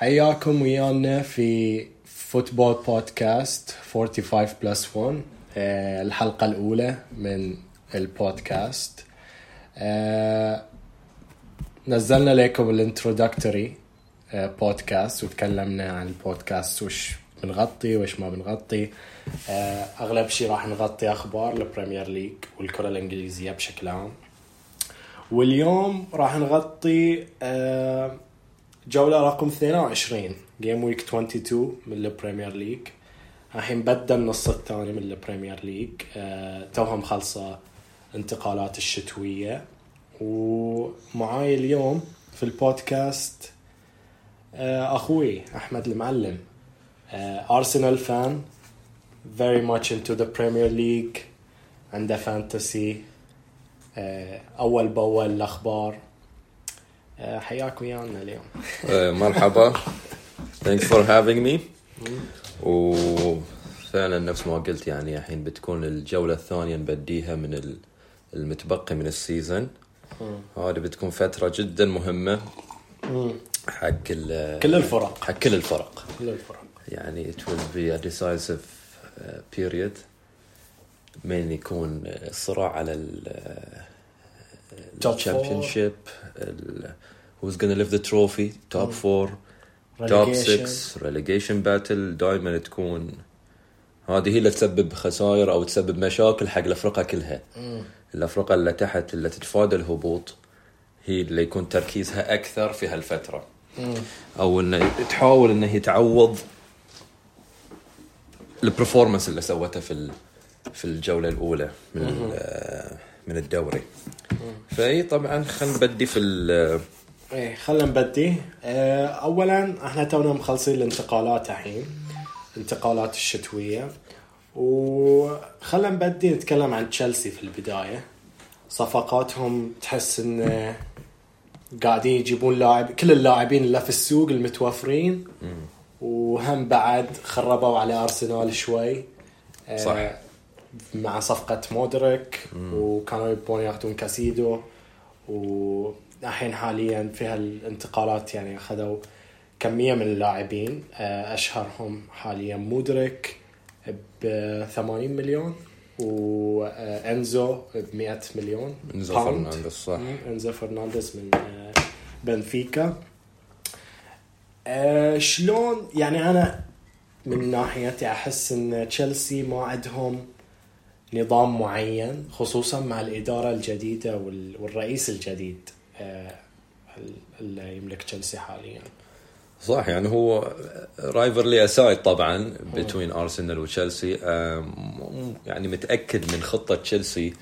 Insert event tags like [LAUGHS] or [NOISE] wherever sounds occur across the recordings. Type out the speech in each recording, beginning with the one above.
حياكم ويانا في football podcast 45 plus 1 آه، الحلقة الأولى من البودكاست. آه، نزلنا لكم ال introductory podcast وتكلمنا عن البودكاست وش بنغطي وش ما بنغطي. آه، أغلب شيء راح نغطي أخبار ال Premier League والكرة الإنجليزية بشكل عام. واليوم راح نغطي آه، جولة رقم 22 game week 22 من ال Premier League الحين بدأ النص الثاني من ال Premier League آه، توها مخلصة انتقالات الشتوية. ومعاي اليوم في البودكاست آه، أخوي أحمد المعلم. Arsenal fan very much into the Premier League عنده fantasy أول بأول الأخبار. آه، حياك ويانا اليوم. آه، مرحبا. Thanks for having me. وفعلا نفس ما قلت يعني الحين بتكون الجولة الثانية نبديها من ال- المتبقي من ال season هذه بتكون فترة جدا مهمة. حق ال- كل الفرق. حق كل الفرق. كل الفرق. يعني it will be a decisive uh, period. من يكون الصراع على ال Top four. championship ال- who's gonna lift the trophy? Top four top Relegation. 6 relegation battle دائما تكون هذه هي اللي تسبب خسائر أو تسبب مشاكل حق الافرقه كلها. الافرقه اللي تحت اللي تتفادى الهبوط هي اللي يكون تركيزها أكثر في هالفترة. أو إنه تحاول إنه هي تعوض ال performance اللي سوته في ال- في الجولة الأولى من ال- من الدوري. فاي طبعا خلينا نبدي في ال- إيه خلينا نبدي. آه، اولا إحنا تونا مخلصين الانتقالات الحين الانتقالات الشتوية. وخلينا نبدي نتكلم عن تشيلسي في البداية. صفقاتهم تحس إن قاعدين يجيبون لاعب كل اللاعبين اللي في السوق المتوفرين. وهم بعد خربوا على أرسنال شوي. آه، صح. مع صفقة مودريك وكانوا يبون ياخذون كاسيدو والحين حاليا في هالانتقالات يعني أخذوا كمية من اللاعبين. آه، أشهرهم حاليا مودريك ب 80 مليون وأنزو ب 100 مليون إنزو. فرنانديز صح. إنزو فرنانديز من آه، بنفيكا. آه، شلون يعني أنا من ناحيتي أحس إن تشيلسي ما عندهم نظام معين خصوصا مع الإدارة الجديدة وال- والرئيس الجديد آه، اللي يملك تشيلسي حاليا. صح يعني هو رايفرلي أسايد طبعا بين ارسنال وتشيلسي يعني متأكد من خطة تشيلسي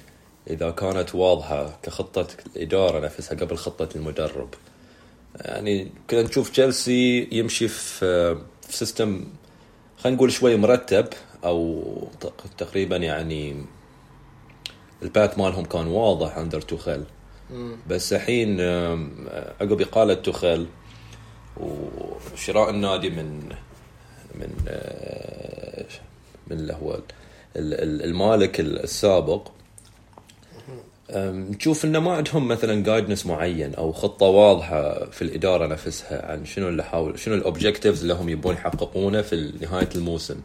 إذا كانت واضحة كخطة الإدارة نفسها قبل خطة المدرب. يعني كنا نشوف تشيلسي يمشي في في system خلينا نقول شوي مرتب أو تق- تقريبا يعني ال path مالهم كان واضح under توخيل بس الحين عقب إقالة توخيل وشراء النادي من من آه، من اللي هو ال- ال- المالك السابق نشوف انه ما عندهم مثلا guidance معين أو خطة واضحة في الإدارة نفسها عن شنو اللي حاول شنو ال objectives اللي هم يبون يحققونه في نهاية الموسم.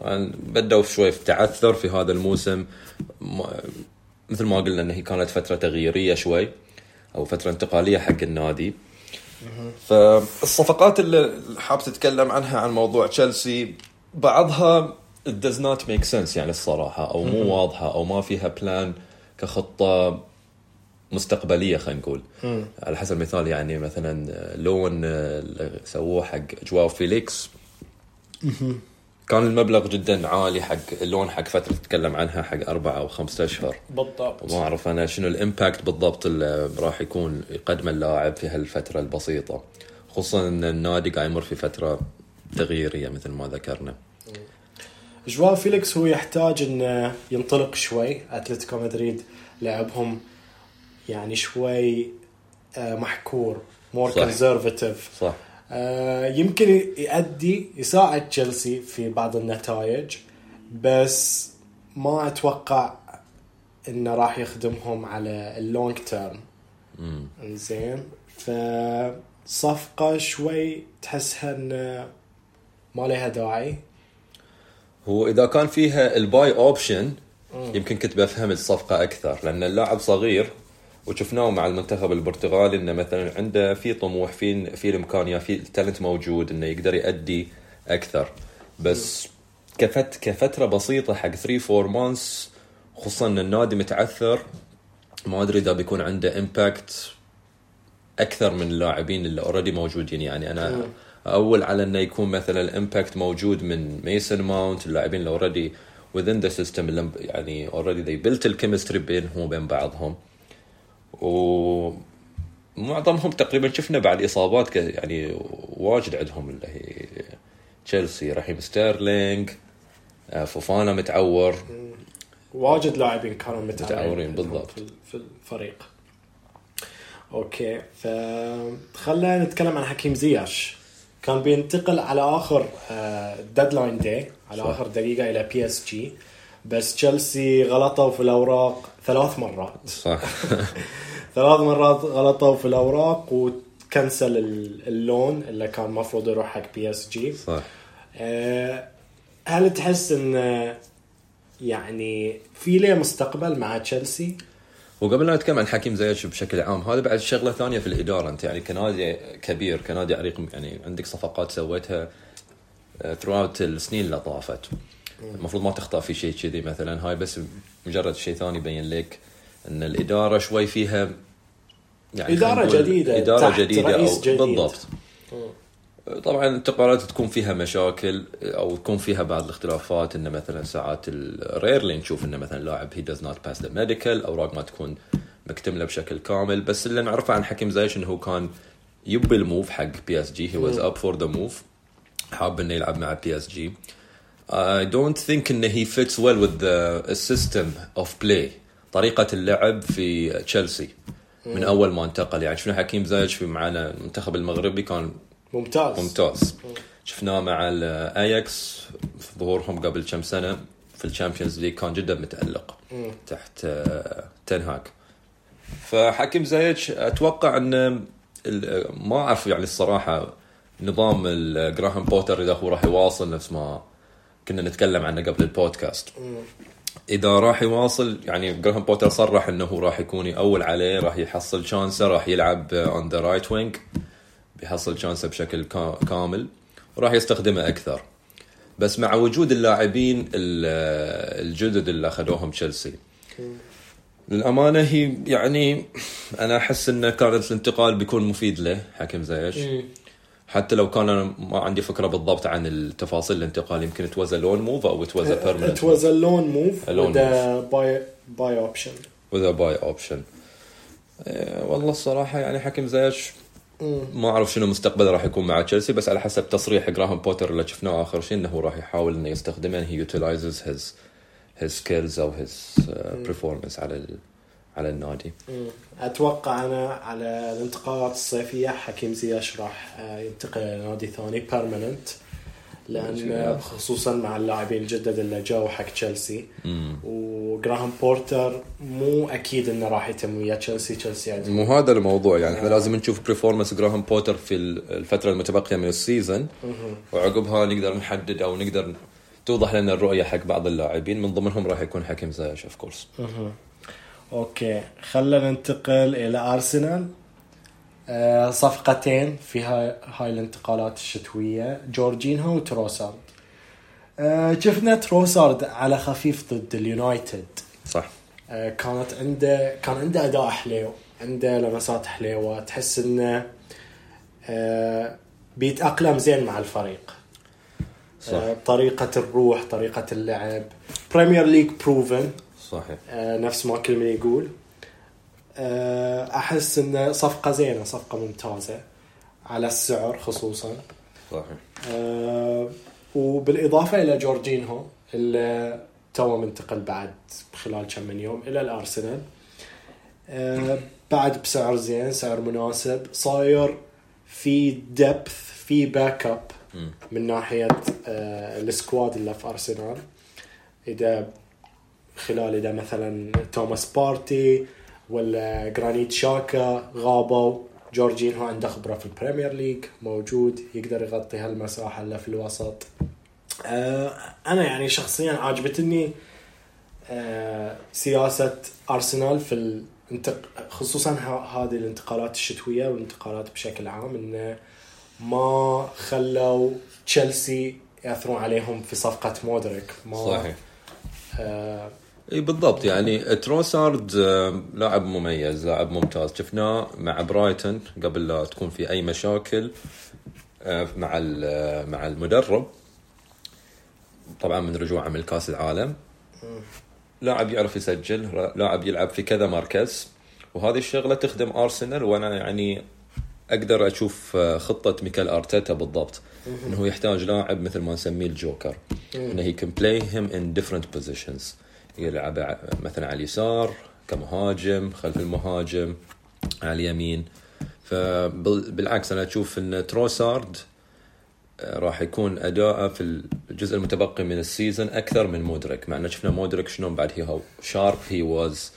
طبعا بدوا شوي في تعثر في هذا الموسم. مثل ما قلنا انه هي كانت فترة تغييرية شوي أو فترة انتقالية حق النادي. فالصفقات اللي حاب تتكلم عنها عن موضوع تشيلسي بعضها it does not make sense يعني الصراحة أو مو واضحة أو ما فيها plan كخطة مستقبلية خلينا نقول. على حسب المثال يعني مثلا loan اللي سووه حق جواو فيليكس. كان المبلغ جدا عالي حق ال loan حق فترة تتكلم عنها حق أربعة أو خمسة أشهر. بالضبط. وما أعرف أنا شنو ال impact بالضبط اللي راح يكون يقدمه اللاعب في هالفترة البسيطة. خصوصا إن النادي قاعد يمر في فترة تغييرية مثل ما ذكرنا. جواو فيليكس هو يحتاج إنه ينطلق شوي. أتلتيكو مدريد لعبهم يعني شوي آه، محكور more صح. conservative صح. يمكن يؤدي يساعد تشيلسي في بعض النتائج بس ما أتوقع إنه راح يخدمهم على ال long term زين ف صفقة شوي تحسها ان ما لها داعي. هو إذا كان فيها ال buy option يمكن كنت بفهم الصفقة أكثر لأن اللاعب صغير وشفناه مع المنتخب البرتغالي إنه مثلا عنده في طموح في في الإمكانية في ال talent موجود إنه يقدر يأدي أكثر. بس كفت كفترة بسيطة حق 3 4 months خصوصا إن النادي متعثر ما أدري إذا بيكون عنده impact أكثر من اللاعبين اللي already موجودين. يعني أنا أول على إنه يكون مثلا ال impact موجود من ميسون ماونت اللاعبين اللي already within the system يعني already they built ال chemistry بينهم وبين بعضهم. ومعظمهم تقريبا شفنا بعد إصابات يعني واجد عندهم اللي هي تشيلسي رحيم ستيرلينج آه، فوفانا متعور. واجد لاعبين كانوا متعورين بالضبط. في الفريق. أوكي فخلنا نتكلم عن حكيم زياش. كان بينتقل على آخر deadline آه، day على صح. آخر دقيقة إلى بي اس جي بس تشيلسي غلطوا في الأوراق ثلاث مرات. صح. [LAUGHS] ثلاث مرات غلطوا في الأوراق و cancel ال loan اللي كان المفروض يروح حق بي اس جي صح. آه، هل تحس إن يعني في له مستقبل مع تشيلسي؟ وقبل لا نتكلم عن حكيم زياش بشكل عام هذا بعد شغلة ثانية في الإدارة. أنت يعني كنادي كبير كنادي عريق يعني عندك صفقات سويتها. ثروات آه، السنين اللي طافت. المفروض ما تخطأ في شيء كذي مثلا. هاي بس مجرد شيء ثاني يبين لك إن الإدارة شوي فيها يعني إدارة جديدة إدارة جديدة أو جديد. بالضبط. طبعا الانتقالات تكون فيها مشاكل أو تكون فيها بعض الاختلافات. انه مثلا ساعات ال rarely نشوف انه مثلا لاعب he does not pass the medical أوراق ما تكون مكتملة بشكل كامل. بس اللي نعرفه عن حكيم زياش إنه هو كان يبي ال move حق بي اس جي he was up for the move حاب إنه يلعب مع بي اس جي I don't think إنه he fits well with the system of play. طريقة اللعب في تشيلسي من أول ما انتقل. يعني شفنا حكيم زياش في معنا المنتخب المغربي كان ممتاز. ممتاز. شفناه مع الاياكس في ظهورهم قبل كم سنة في ال Champions League كان جدا متألق تحت آه، تين هاغ فحكيم زياش أتوقع ان ما أعرف يعني الصراحة نظام جراهام بوتر إذا هو راح يواصل نفس ما كنا نتكلم عنه قبل البودكاست. إذا راح يواصل يعني جراهام بوتر صرح إنه راح يكون اول عليه راح يحصل chance ه راح يلعب on the right wing بيحصل chance ه بشكل كامل وراح يستخدمه أكثر. بس مع وجود اللاعبين الجدد اللي أخذوهم تشيلسي للأمانة هي يعني أنا أحس انه كانت الانتقال بيكون مفيد له حكيم زياش حتى لو كان أنا ما عندي فكرة بالضبط عن التفاصيل الانتقال يمكن to his loan move أو to his permanent to his loan move buy buy option with a buy option والله الصراحة يعني حكيم زياش ما أعرف شنو مستقبله راح يكون مع تشيلسي بس على حسب تصريح جراهام بوتر اللي شفناه آخر شيء إنه راح يحاول إنه يستخدمه he utilizes his his skills أو his performance على على النادي. أتوقع أنا على الانتقالات الصيفية حكيم زياش راح آه، ينتقل إلى نادي ثاني permanent لأن خصوصا مع اللاعبين الجدد اللي جو حق تشيلسي وجراهام بوتر مو أكيد إنه راح يتم ويا تشيلسي تشيلسي مو هذا الموضوع يعني إحنا لازم نشوف performance جراهام بوتر في الفترة المتبقية من ال season وعقبها نقدر نحدد أو نقدر توضح لنا الرؤية حق بعض اللاعبين. من ضمنهم راح يكون حكيم زياش of course أوكي خلينا ننتقل إلى أرسنال. آه، صفقتين في هاي, هاي الانتقالات الشتوية جورجينهو وتروسارد آه، شفنا تروسارد على خفيف ضد اليونايتد. صح. آه، كانت عنده كان عنده أداء حلو عنده لمسات حليوه تحس إنه بيتأقلم زين مع الفريق. صح. طريقة الروح طريقة اللعب. Premier League proven صحيح. نفس ما كل من يقول. آه، أحس انه صفقة زينة صفقة ممتازة على السعر خصوصا. صحيح. أه وبالإضافة إلى جورجينهو اللي تو منتقل بعد خلال كم من يوم إلى الأرسنال. أه بعد بسعر زين سعر مناسب صاير في depth في backup من ناحية أه ال squad اللي في أرسنال. إذا خلال إذا مثلا توماس بارتي ولا جرانيت تشاكا غابوا جورجينهو عنده خبرة في ال Premier League موجود يقدر يغطي هالمساحة اللي في الوسط. آه، أنا يعني شخصيا عاجبتني آه، سياسة أرسنال في الانتق... خصوصا هذه الانتقالات الشتوية والانتقالات بشكل عام إنه ما خلوا تشيلسي يأثرون عليهم في صفقة مودريك. ما صحيح. آه إي بالضبط. يعني تروسارد آه، لاعب مميز لاعب ممتاز. شفناه مع برايتون قبل لا تكون في أي مشاكل آه، مع آه، مع المدرب. طبعا من رجوعه من كاس العالم. لاعب يعرف يسجل لاعب يلعب في كذا مركز. وهذه الشغلة تخدم أرسنال وأنا يعني أقدر أشوف خطة ميكال أرتيتا بالضبط. إنه يحتاج لاعب مثل ما نسميه الجوكر. إنه he can play him in different positions يلعب مثلا على اليسار كمهاجم خلف المهاجم على اليمين. فبالعكس أنا أشوف إن تروسارد آه، راح يكون اداءه في الجزء المتبقي من ال season أكثر من مودريك. مع ان شفنا مودريك شلون بعد he how sharp he was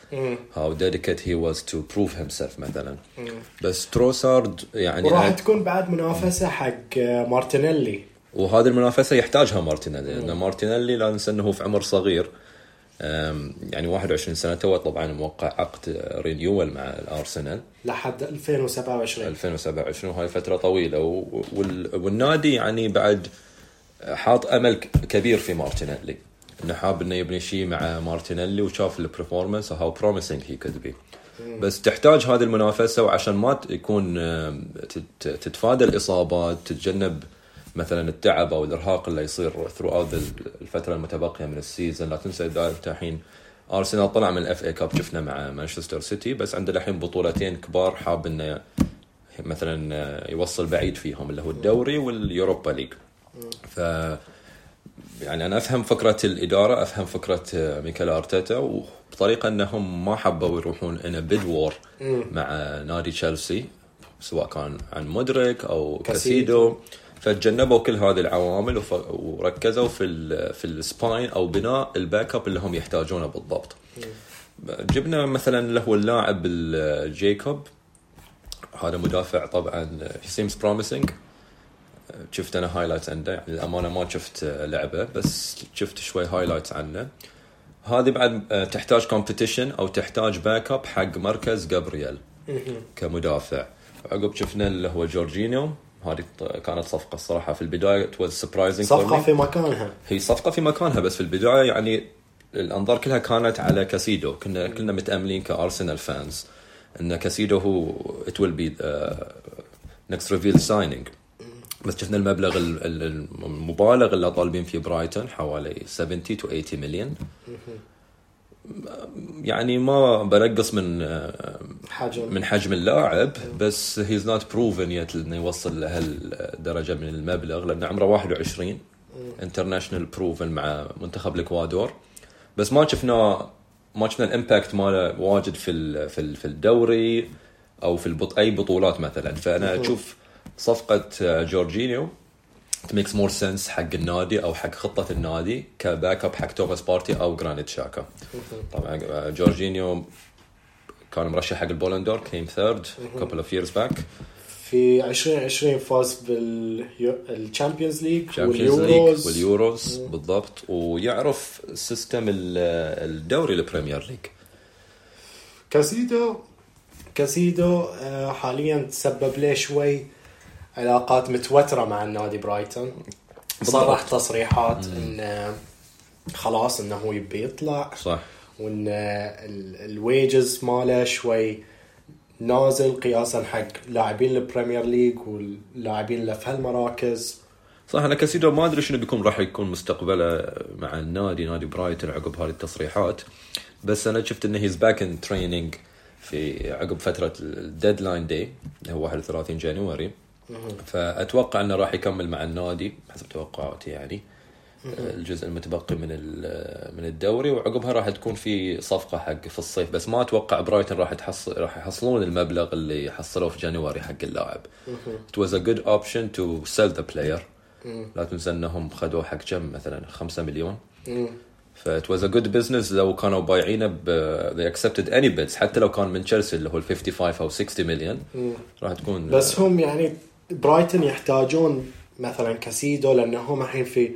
how dedicated he was to prove himself مثلا. بس تروسارد يعني وراح تكون بعد منافسة حق آه، مارتينيلي. وهذه المنافسة يحتاجها مارتينيلي لأن مارتينيلي لا ننسى إنه هو في عمر صغير. يعني 21 سنة تو طبعا موقع عقد renewal مع الأرسنال. لحد 2027 2027 وهاي فترة طويلة. والنادي يعني بعد حاط أمل كبير في مارتينيلي. إنه حاب إنه يبني شيء مع مارتينيلي وشاف ال performance how promising he could be بس تحتاج هذه المنافسة وعشان ما يكون تتفادى الإصابات تتجنب مثلا التعب أو الإرهاق اللي يصير throughout الفترة المتبقية من ال season لا تنسى إذا انت الحين ارسنال طلع من ال FA Cup شفنا مع مانشستر سيتي بس عنده الحين بطولتين كبار حاب إنه مثلا يوصل بعيد فيهم اللي هو الدوري واليوروبا ليج. ف يعني أنا أفهم فكرة الإدارة أفهم فكرة ميكال أرتيتا وبطريقة إنهم ما حبوا يروحون in bid war مع نادي تشيلسي سواء كان عن مودريك أو كاسيدو. كاسيدو. فتجنبوا كل هذه العوامل. وركزوا في. في ال spine أو بناء ال backup اللي هم يحتاجونه بالضبط. جبنا مثلا اللي هو اللاعب الجيكوب هذا مدافع طبعا seems promising شفت أنا highlight عنده يعني الامانه ما شفت لعبة بس شفت شوي highlight عنه هذه بعد آه، تحتاج competition أو تحتاج backup حق مركز جابرييل كمدافع عقب شفنا اللي هو جورجينيو هذه كانت صفقة الصراحة في البداية. Was surprising صفقة. في مكانها. هي صفقة في مكانها بس في البداية يعني الأنظار كلها كانت على كاسيدو. كنا كلنا متأملين كأرسنال fans إن كاسيدو هو it will be next reveal signing بس شفنا المبلغ ال- ال- المبالغ اللي طالبين فيه برايتون حوالي 70 to 80 مليون يعني ما بنقص من آه، حجم. من حجم اللاعب بس he's not proven yet إنه يوصل لهالدرجة من المبلغ لأن عمره 21 international proven مع منتخب الإكوادور. بس ما شفنا ما شفنا ال impact ماله واجد في في في الدوري أو في البط أي بطولات مثلا. فأنا أشوف صفقة آه، جورجينيو makes more sense حق النادي أو حق خطة النادي ك backup حق توماس بارتي أو جرانيت شاكا. طبعا آه، جورجينيو كان مرشح حق البولندور came third couple of years back في 2020 فاز بالشامبيونز ليج وال Euros. وال Euros بالضبط. ويعرف system ال- الدوري البريمير ليج كاسيدو كاسيدو آه، حاليا تسبب له شوي علاقات متوترة مع النادي برايتون. صرح تصريحات إن خلاص إنه هو يبي يطلع. صح. وإن ال- ال wages ماله شوي نازل قياسا حق لاعبين البريمير ليج واللاعبين اللي في هالمراكز. صح أنا كاسيدو ما أدري شنو بيكون راح يكون مستقبله مع النادي نادي برايتون عقب هذه التصريحات. بس أنا شفت انه he's back in training في عقب فترة ال deadline day اللي هو 31 January فأتوقع أنه راح يكمل مع النادي حسب توقعاتي يعني. الجزء المتبقي من من الدوري وعقبها راح تكون في صفقة حق في الصيف. بس ما أتوقع برايتون راح تحصل راح يحصلون المبلغ اللي حصلوه في January حق اللاعب. It was a good option to sell the player. لا تنسى أنهم خذوه حق كم؟ مثلا 5 مليون. ف it was a good business لو كانوا بايعينه ب they accepted any bids. حتى لو كان من تشيلسي اللي هو ال 55 أو 60 مليون راح تكون بس هم يعني برايتون يحتاجون مثلا كاسيدو لأنه هم الحين في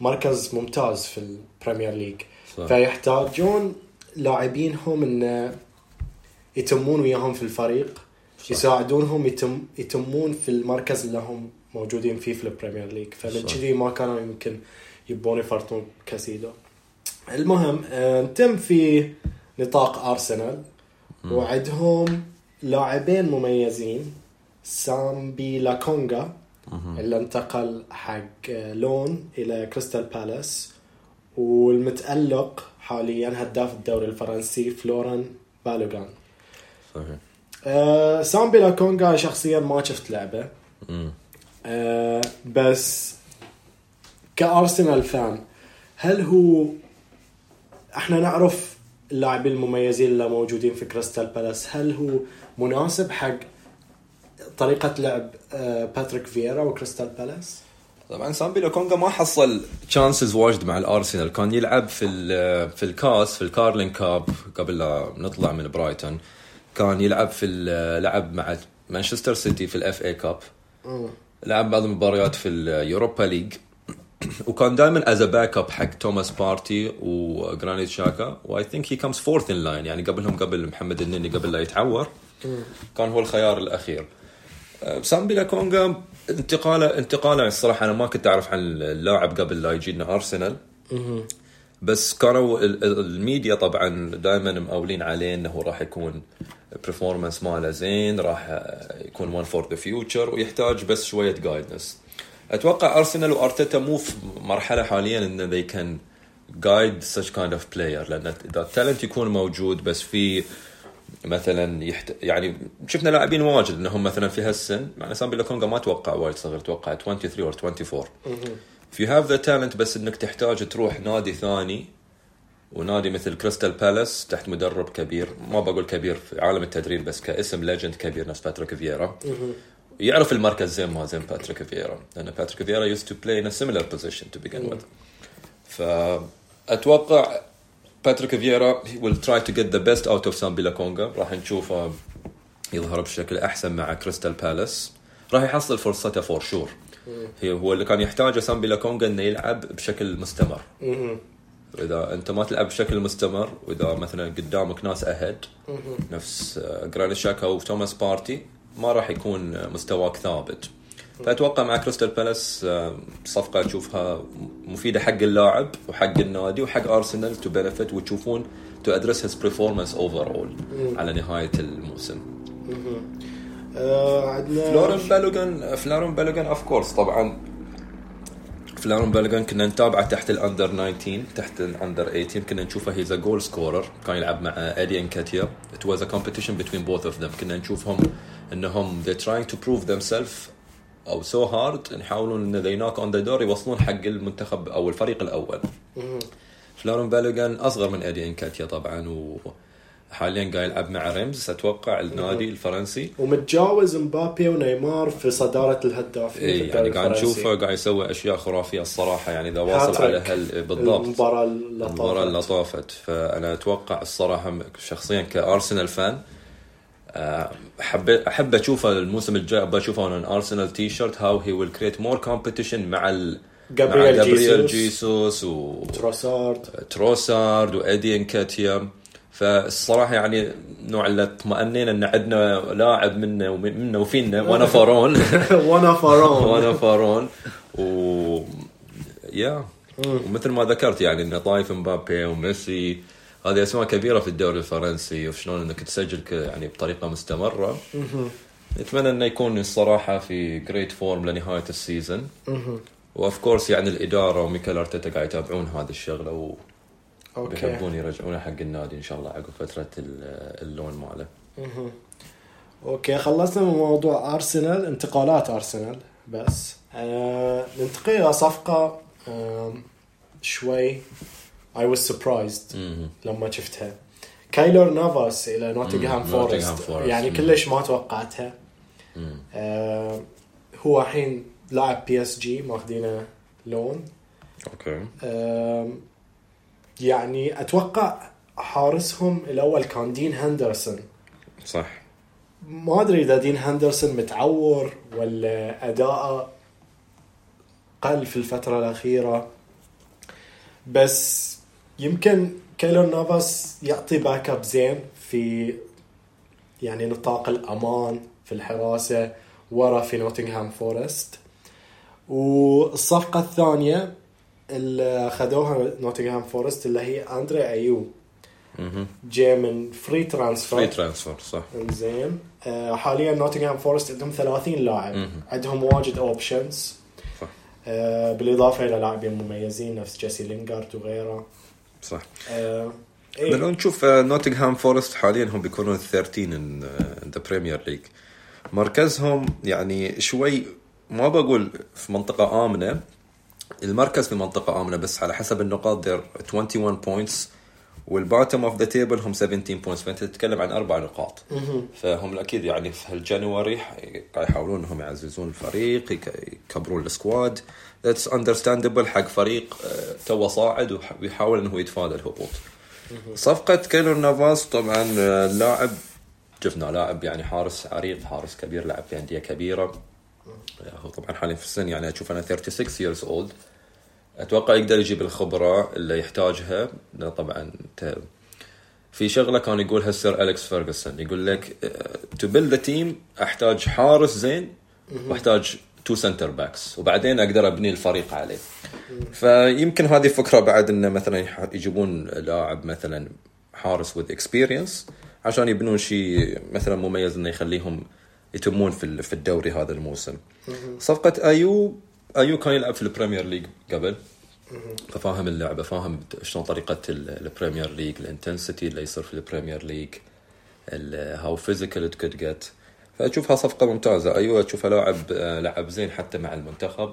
مركز ممتاز في البريمير ليج صح. فيحتاجون لاعبينهم انه يتمون وياهم في الفريق صح. يساعدونهم يتم يتمون في المركز اللي هم موجودين فيه في البريمير ليج فمن. كذي ما كانوا يمكن يبون يفرطون كاسيدو المهم آه، نتم في نطاق أرسنال وعندهم لاعبين مميزين سامبي لاكونغا اللي انتقل حق لون إلى كريستال بالاس والمتألق حاليا هداف الدوري الفرنسي فلوران بالوغان. صحيح. آه سامبي لاكونغا شخصيا ما شفت لعبة. آه بس كأرسنال fan هل هو إحنا نعرف اللاعبين المميزين اللي موجودين في كريستال بالاس هل هو مناسب حق طريقة لعب آه باتريك فييرا وكريستال بالاس؟ طبعا سامبي لوكونجا ما حصل chances واجد مع الأرسنال كان يلعب في ال- في الكاس في ال Carling Cup قبل لا نطلع من برايتون. كان يلعب في ال- لعب مع مانشستر سيتي في ال FA Cup لعب بعض المباريات في اليوروبا ليج [CLEARS THROAT] وكان دائما as backup حق توماس بارتي وجرانيت شاكا و I think he comes fourth in line يعني قبلهم قبل محمد النني قبل لا يتعور. كان هو الخيار الأخير. سامبي لاكونجا انتقاله انتقاله الصراحة أنا ما كنت أعرف عن اللاعب قبل لا يجينا أرسنال. بس كانوا ال- ال- الميديا طبعا دائما مقاولين عليه إنه راح يكون performance ماله زين راح يكون one for the future ويحتاج بس شوية guidance أتوقع أرسنال وأرتيتا مو في مرحلة حاليا إن they can guide such kind of player لأن اذا ال talent يكون موجود بس في مثلا يحت... يعني شفنا لاعبين واجد إنهم مثلا في هالسن مع سامبي لوكونجا ما أتوقع وايد صغير أتوقع 23 or 24 if you have the talent بس إنك تحتاج تروح نادي ثاني ونادي مثل كريستال بالاس تحت مدرب كبير ما بقول كبير في عالم التدريب بس كاسم legend كبير نفس باتريك فييرا يعرف المركز زين ما زين باتريك فييرا لأن باتريك فييرا used to play in a similar position to begin with. فأتوقع باتريك فييرا he will try to get the best out of سامبي لاكونجا راح نشوفه يظهر بشكل أحسن مع كريستال بالاس راح يحصل فرصته for sure هي هو اللي كان يحتاجه سامبي لاكونجا إنه يلعب بشكل مستمر. إذا أنت ما تلعب بشكل مستمر وإذا مثلا قدامك ناس اهد نفس آه، جرانيت شاكا وتوماس بارتي ما راح يكون آه، مستواك ثابت. فأتوقع مع كريستال بالاس صفقة أشوفها مفيدة حق اللاعب وحق النادي وحق أرسنال to benefit وتشوفون to address his performance overall على نهاية الموسم. آه عندنا فلورن بالوغان فلورن بالوغان of course طبعا فلورن بالوغان كنا نتابعه تحت ال under 19 تحت ال under 18 كنا نشوفه he's goal scorer كان يلعب مع ادي انكاتيا it was a competition between both of them كنا نشوفهم إنهم they're trying to prove themselves أو so hard يحاولون إن they knock on the door يوصلون حق المنتخب أو الفريق الأول. فلورن بالوغان أصغر من ادي إنكاتيا طبعا وحاليا قاعد يلعب مع ريمز. أتوقع النادي الفرنسي. ومتجاوز مبابي ونيمار في صدارة الهدافين في اي يعني قاعد. نشوفه قاعد يسوي أشياء خرافية الصراحة يعني إذا واصل على. هال بالضبط. المباراة اللي اللطافة طافت. فأنا أتوقع الصراحة شخصيا كأرسنال fan آه، احب أحب اشوفه الموسم الجاي أبغى اشوفه on أرسنال t-shirt how he will create more competition مع ال جابرييل جابرييل جيسوس. و تروسارد تروسارد وادي انكاتيا فالصراحة يعني نوع اللي اطمأنينا إن عندنا لاعب منا ومنا وفينا وأنا فارون وأنا فارون وأنا فارون و يا ومثل ما ذكرت يعني إن طايف مبابي وميسي. هذه أسماء كبيرة في الدوري الفرنسي وشلون إنك تسجل يعني بطريقة مستمرة. نتمنى إنه يكون الصراحة في great form لنهاية ال season و of course يعني الإدارة وميكال أرتيتا قاعد يتابعون هذه الشغلة أوكي. ويحبون يرجعونه حق النادي إن شاء الله عقب فترة ال- ال loan ماله. أوكي خلصنا من موضوع أرسنال انتقالات أرسنال. بس آه ننتقل إلى صفقة آه شوي I was surprised مهم. لما شفتها. كايلور نافاس إلى نوتنغهام فورست. يعني. كلش ما توقعتها. آه هو الحين لاعب بي اس جي ماخذينه loan. أوكي. آم، يعني أتوقع حارسهم الأول كان دين هندرسون. صح. ما أدري إذا دين هندرسون متعور ولا اداءه قل في الفترة الأخيرة. بس يمكن كيلور نافاس يعطي backup زين في يعني نطاق الأمان في الحراسة ورا في نوتنغهام فورست. والصفقة الثانية اللي أخذوها نوتنغهام فورست اللي هي أندري أيو. جاي من free transfer free transfer صح. زين. آه، حاليا نوتنغهام فورست عندهم 30 لاعب. عندهم واجد options صح. بالإضافة إلى لاعبين مميزين نفس جيسي لينغارد وغيره. صح. آه، إيه. لو نشوف آه، نوتنغهام فورست حاليا هم بيكونون 13 in the Premier League مركزهم يعني شوي ما بقول في منطقة آمنة المركز في منطقة آمنة بس على حسب النقاط they're 21 points وال bottom of the table هم 17 points فأنت تتكلم عن أربع نقاط. فهم أكيد يعني في هال January قاعد يحاولون إنهم يعززون الفريق يك- يكبرون ال squad. that's understandable حق فريق آه، توه صاعد ويحاول إنه يتفادى الهبوط. صفقة كيلور نافاس طبعا آه، لاعب شفنا لاعب يعني حارس عريق حارس كبير لعب في أندية كبيرة. آه، هو طبعا حاليا في السن يعني أشوف أنا 36 years old. أتوقع يقدر يجيب الخبرة اللي يحتاجها. طبعا في شغلة كان يقولها السير أليكس فيرجسون يقول لك to build team أحتاج حارس زين وأحتاج two centre backs وبعدين أقدر أبني الفريق عليه. فيمكن هذه فكره بعد إنه مثلا يجيبون لاعب مثلا حارس with experience عشان يبنون شيء مثلا مميز إنه يخليهم يتمون في في الدوري هذا الموسم. صفقة أيو أيو كان يلعب في ال Premier League قبل. ففاهم اللعبة فاهم شلون طريقة ال- ال Premier League ال intensity اللي يصير في ال Premier League how physical it could get فأشوفها صفقة ممتازة. أيو أشوفها لاعب آه، لعب زين حتى مع المنتخب.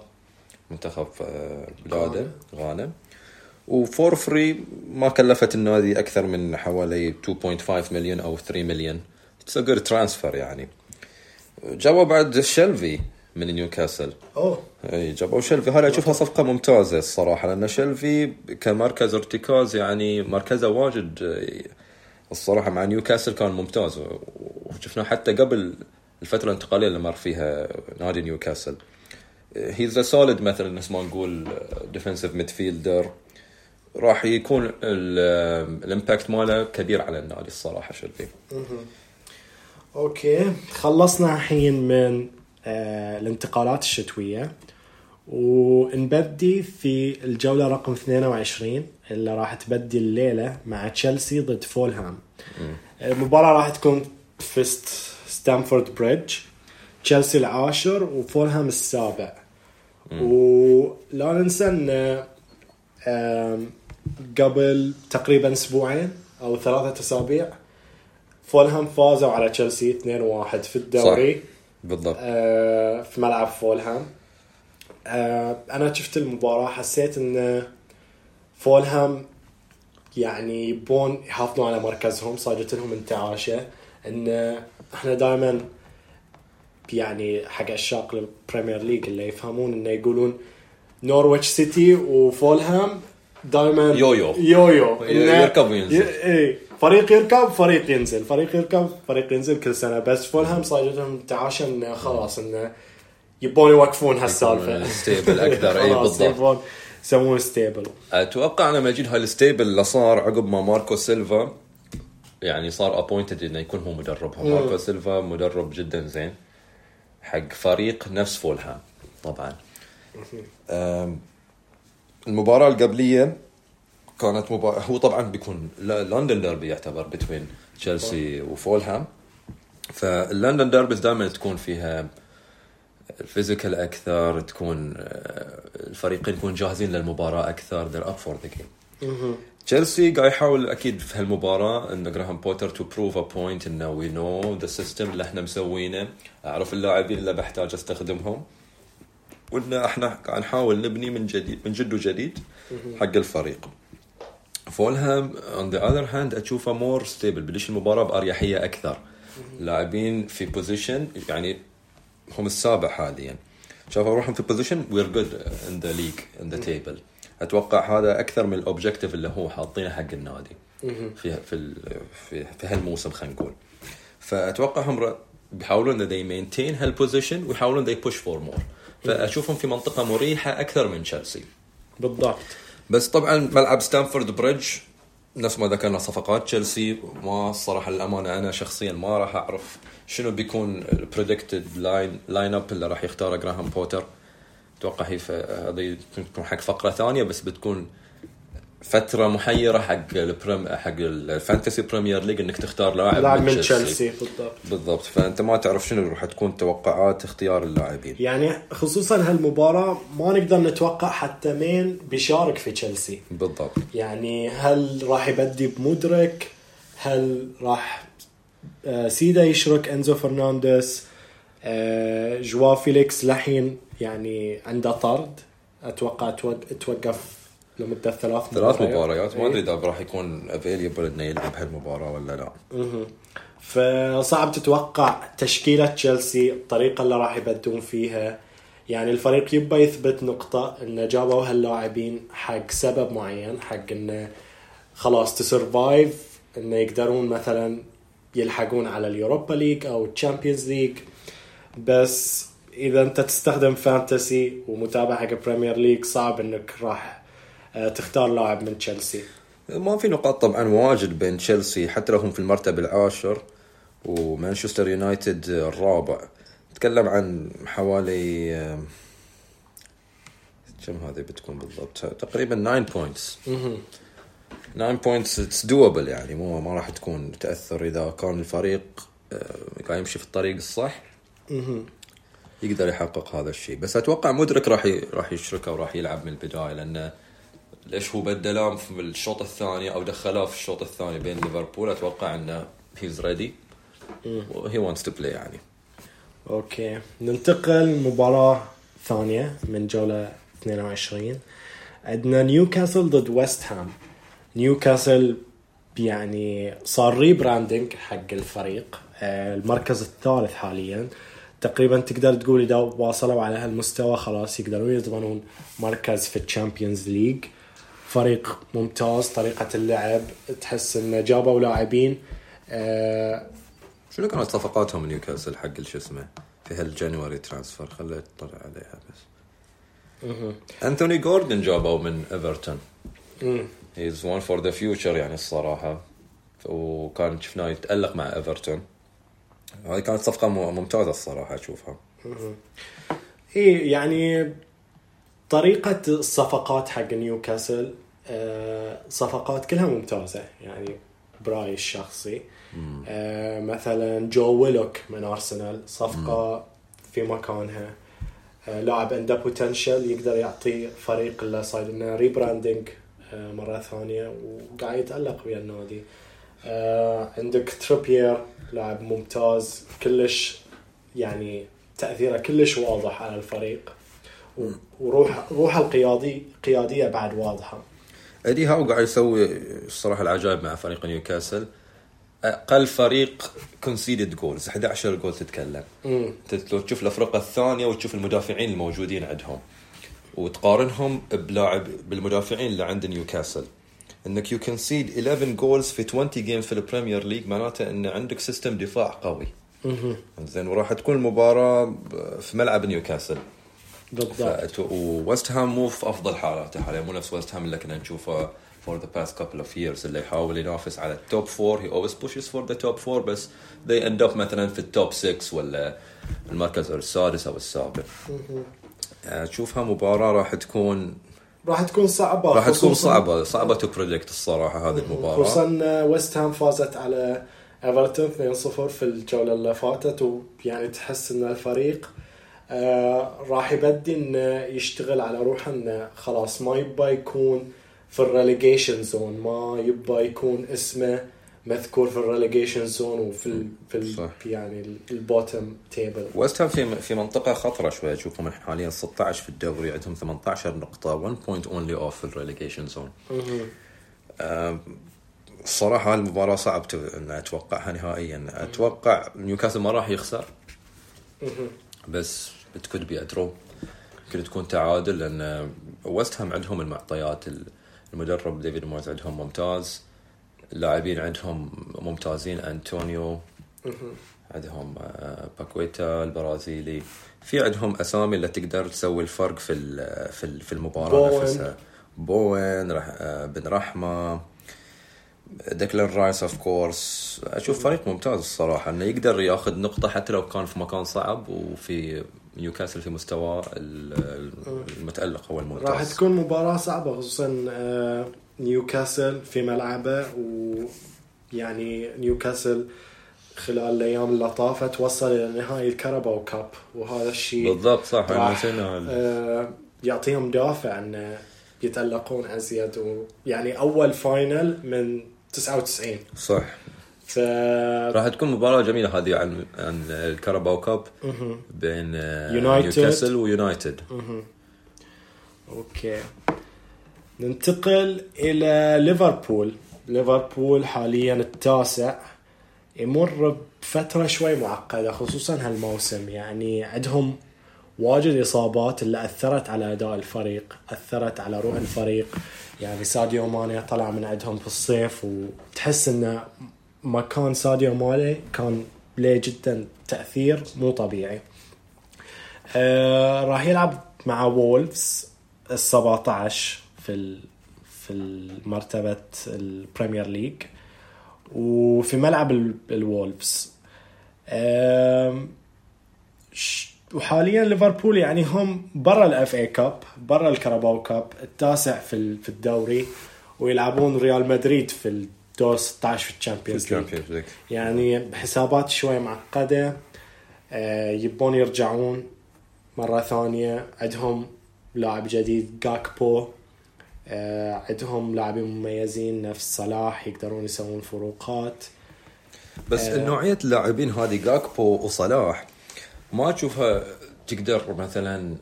منتخب آه، بلاده غانا و for free ما كلفت النادي أكثر من حوالي 2.5 مليون أو 3 مليون it's a good transfer يعني. جابوا بعد شلفي من نيوكاسل. أوه. إي جابوا شلفي هذا أشوفها صفقة ممتازة الصراحة لأن شلفي كمركز ارتكاز يعني مركزة واجد آه، الصراحة مع نيوكاسل كان ممتاز وشفناه حتى قبل الفترة الانتقالية اللي مر فيها نادي نيوكاسل. he's solid مثلا نفس ما نقول defensive midfielder راح يكون ال- ال impact ماله كبير على النادي الصراحة شلفي okay. خلصنا الحين من آه الانتقالات الشتوية. ونبدي في الجولة رقم 22 اللي راح تبدي الليلة مع تشيلسي ضد فولهام. المباراة راح تكون في ست- ستامفورد بريدج تشيلسي العاشر وفولهام السابع. ولا ننسى إن قبل تقريبا أسبوعين أو ثلاثة أسابيع فولهام فازوا على تشيلسي 2-1 في الدوري. بالضبط. آه، في ملعب فولهام. أنا شفت المباراة حسيت إن فولهام يعني يبون يحافظون على مركزهم صارت لهم انتعاشة إن إحنا دائما يعني حق عشاق البريمير ليج اللي يفهمون إنه يقولون نورويتش سيتي وفولهام دائما yo-yo. yo-yo يركب وينزل. إي فريق يركب فريق ينزل فريق يركب فريق ينزل كل سنة بس فولهام صار لهم انتعاشة انه خلاص انه يبون يوقفون هالسالفه stable أكثر. [LAUGHS] اي بالضبط. يسوون stable أتوقع لما يجي هال stable اللي صار عقب ما ماركو سيلفا. يعني صار appointed إنه يكون هو مدربهم. ماركو سيلفا مدرب جدا زين. حق فريق نفس فولهام طبعا. المباراة القبليه كانت مباراة هو طبعا بيكون لندن ديربي يعتبر بين تشيلسي وفولهام. فال London derbies دائما تكون فيها ال physical أكثر تكون آه، الفريقين يكونوا جاهزين للمباراة أكثر they're up for the game. تشيلسي قاعد يحاول أكيد في هالمباراة إن جراهام بوتر to prove a point انه we know the system اللي إحنا مسوينه. أعرف اللاعبين اللي بحتاج أستخدمهم. وإن إحنا قاعد نحاول نبني من جديد من جديد وجديد حق الفريق. فولهام on the other hand أشوفه more stable بدش المباراة بأريحية أكثر. لاعبين في position يعني هم السابع حاليا. شوف روحهم في position we're good in the league in the table أتوقع هذا أكثر من ال objective اللي هو حاطينه حق النادي. في في في, في هالموسم خلينا نقول. فأتوقع هم بيحاولون ان they maintain هال position ويحاولون they push for more. فأشوفهم في منطقة مريحة أكثر من تشيلسي بالضبط. بس طبعا ملعب ستانفورد بريدج نفس ما ذكرنا صفقات تشيلسي ما الصراحه للامانه أنا شخصيا ما راح أعرف شنو بيكون ال predicted line line up اللي راح يختاره جراهام بوتر أتوقع هي هذه بتكون حق فقرة ثانية بس بتكون فترة محيرة حق البريم حق ال fantasy بريمير ليج إنك تختار لاعب لاعب من تشيلسي بالضبط. بالضبط. فأنت ما تعرف شنو راح تكون توقعات اختيار اللاعبين. يعني خصوصا هالمباراة ما نقدر نتوقع حتى مين بيشارك في تشيلسي بالضبط. يعني هل راح يبدي بمودريك هل راح آه، سيده يشرك إنزو فرنانديز؟ آه، جواو فيليكس لحين يعني عنده طرد. أتوقع توق- لمده ثلاث ثلاث مباريات. ما إيه. أدري إذا راح يكون available إنه يلعب هالمباراة ولا لا. مهم. فصعب تتوقع تشكيلة تشيلسي الطريقة اللي راح يبدون فيها. يعني الفريق يبى يثبت نقطة انه جابوا هاللاعبين حق سبب معين حق إنه خلاص to survive إنه يقدرون مثلا يلحقون على اليوروبا ليج أو الشامبيونز ليج. بس إذا أنت تستخدم fantasy ومتابع حق بريمير ليج صعب إنك راح تختار لاعب من تشيلسي. ما في نقاط طبعا واجد بين تشيلسي حتى لو هم في المرتبة العاشر ومانشستر يونايتد الرابع. نتكلم عن حوالي آم، كم هذه بتكون بالضبط؟ تقريبا 9 points 9 points it's doable يعني مو ما راح تكون تأثر إذا كان الفريق آه، قاعد يمشي في الطريق الصح. يقدر يحقق هذا الشيء. بس أتوقع مودريك راح. راح يشركه وراح يلعب من البداية لأنه ليش هو بدلاه في الشوط الثاني أو دخلاه في الشوط الثاني بين ليفربول؟ أتوقع إنه he's ready he wants to play يعني. okay. ننتقل لمباراة ثانية من جولة 22 عندنا نيوكاسل ضد ويست هام نيوكاسل يعني صار rebranding حق الفريق آه، المركز الثالث حاليا. تقريبا تقدر تقول إذا واصلوا على هالمستوى خلاص يقدرون يضمنون مركز في الشامبيونز ليج فريق ممتاز طريقة اللعب تحس إنه جابوا لاعبين آه، شنو كانت صفقاتهم نيوكاسل حق شو اسمه؟ في هال January transfer خليت اطلع عليها بس. انثوني جوردن جابوا من إيفرتون. he's one for the future يعني الصراحة. وكان شفناه يتألق مع إيفرتون. هذه كانت صفقة ممتازة الصراحة أشوفها. إيه يعني طريقة الصفقات حق نيوكاسل آه، صفقات كلها ممتازة. يعني برأيي الشخصي آه، مثلا جو ويلوك من أرسنال صفقة في مكانها. آه، لاعب عنده potential يقدر يعطي فريق اللي صاير لنا rebranding مرة ثانية وقاعد يتألق ويا النادي. عندك تريبير لاعب ممتاز كلش يعني تأثيره كلش واضح على الفريق. وروح روحه القيادي قيادية بعد واضحة. ايدي هاو قاعد يسوي الصراحة العجائب مع فريق نيوكاسل. أقل فريق conceded goals 11 جول تتكلم. انت لو تشوف الافرقه الثانية وتشوف المدافعين الموجودين عندهم. وتقارنهم بلاعب بالمدافعين اللي عند نيوكاسل. إنك you concede 11 goals في 20 games في البريمير ليج معناته إن عندك system دفاع قوي. زين وراح تكون المباراة في ملعب نيوكاسل. بالضبط. وويست هام مو في أفضل حالاته حاليا مو نفس ويست هام اللي كنا نشوفه for the past couple of years اللي يحاول ينافس على ال top four he always pushes for the top four بس they end up مثلا في ال top 6 ولا المركز السادس أو السابع. آه، تشوفها مباراة راح تكون راح تكون صعبة. راح تكون صعبة صعبة to predict الصراحة هذه المباراة. خصوصا ويست هام فازت على ايفرتون 2-0 في الجولة اللي فاتت ويعني تحس إن الفريق آه راح يبدي انه يشتغل على روحه انه خلاص ما يبى يكون في ال relegation zone ما يبى يكون اسمه مذكور في ال relegation zone وفي ال في ال صح. يعني ال bottom table ويست هام في في منطقة خطرة شوي اشوفهم حاليا 16 في الدوري عندهم 18 نقطة 1 point only off في ال relegation zone. الصراحة هالمباراة صعب إن أتوقعها نهائيا، أتوقع نيوكاسل ما راح يخسر. بس could be a draw يمكن تكون تعادل لأن ويست هام عندهم المعطيات. المدرب ديفيد مويز عندهم ممتاز. اللاعبين عندهم ممتازين. أنطونيو. عندهم آه، باكويتا البرازيلي. في عندهم أسامي اللي تقدر تسوي الفرق في في في المباراة بوين. نفسها. بوين رح آه، بن رحمة. ديكلان رايس of course أشوف فريق ممتاز الصراحة. إنه يقدر ياخذ نقطة حتى لو كان في مكان صعب وفي نيوكاسل في مستواه ال- المتألق أو الممتاز. راح تكون مباراة صعبة خصوصا آه، نيوكاسل في ملعبه ويعني نيوكاسل خلال الأيام اللي طافت وصل إلى نهائي الكاراباو كاب وهذا الشيء بالضبط صح آه، يعطيهم دافع إن يتألقون ازيد ويعني أول final من 99 صح. ف راح تكون مباراة جميلة هذه عن عن الكاراباو كاب. بين آه،. نيوكاسل ويونايتد. أوكي ننتقل إلى ليفربول ليفربول حاليا التاسع يمر بفترة شوي معقدة خصوصا هالموسم يعني عندهم واجد إصابات اللي أثرت على أداء الفريق أثرت على روح الفريق يعني ساديو ماني طلع من عندهم في الصيف وتحس إنه مكان ساديو ماني كان له جدا تأثير مو طبيعي. آه راح يلعب مع وولفز ال 17 في ال في مرتبة البريمير ليج وفي ملعب ال- الوولفز. آم، ش- وحاليا ليفربول يعني هم برا الاف اي كاب برا الكاراباو كاب التاسع في في الدوري ويلعبون ريال مدريد في الدور 16 في الشامبيونز ليج يعني بحسابات شوي معقدة آه، يبون يرجعون مرة ثانية عندهم لاعب جديد جاكبو آه، عندهم لاعبين مميزين نفس صلاح يقدرون يسوون فروقات بس آه. نوعية اللاعبين هذه جاكبو وصلاح ما تشوفها تقدر مثلا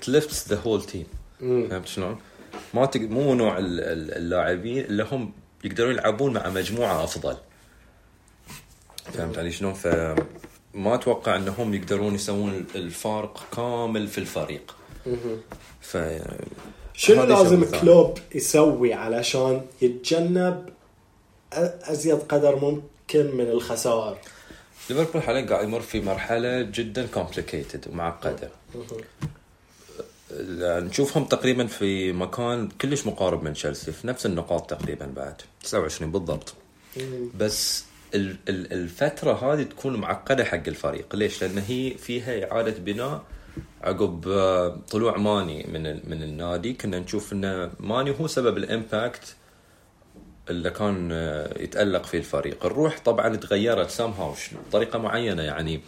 تلفت ذا هول تيم. فهمت شلون؟ ما تق... مو نوع ال- ال- اللاعبين اللي هم يقدرون يلعبون مع مجموعة أفضل فهمت علي شلون؟ فما أتوقع أنهم يقدرون يسوون الفارق كامل في الفريق. ف شنو لازم. كلوب يسوي علشان يتجنب أزيد قدر ممكن من الخسائر ليفربول حاليا قاعد يمر في مرحلة جدا complicated ومعقدة نشوفهم تقريبا في مكان كلش مقارب من تشيلسي في نفس النقاط تقريبا بعد. 29 بالضبط. بس ال- ال- الفترة هذه تكون معقدة حق الفريق. ليش؟ لأن هي فيها إعادة بناء عقب آه، طلوع ماني من من النادي. كنا نشوف إن ماني هو سبب ال impact اللي كان آه، يتألق فيه الفريق. الروح طبعا تغيرت somehow بطريقة معينة يعني.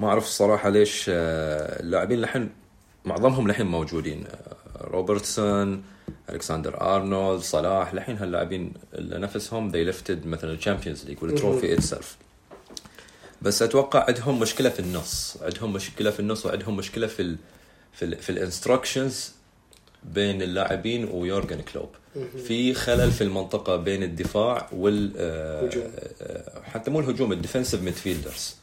ما أعرف الصراحة ليش آه، اللاعبين الحين معظمهم الحين موجودين. آه، روبرتسون ألكسندر أرنولد صلاح الحين هاللاعبين اللي نفسهم they lifted مثلا الشامبيونز ليج وال trophy itself بس أتوقع عندهم مشكلة في النص عندهم مشكلة في النص وعندهم مشكلة في ال في ال في ال instructions بين اللاعبين ويورجن كلوب. في خلل في المنطقة بين الدفاع وال آه،. آه، حتى مو الهجوم ال defensive midfielders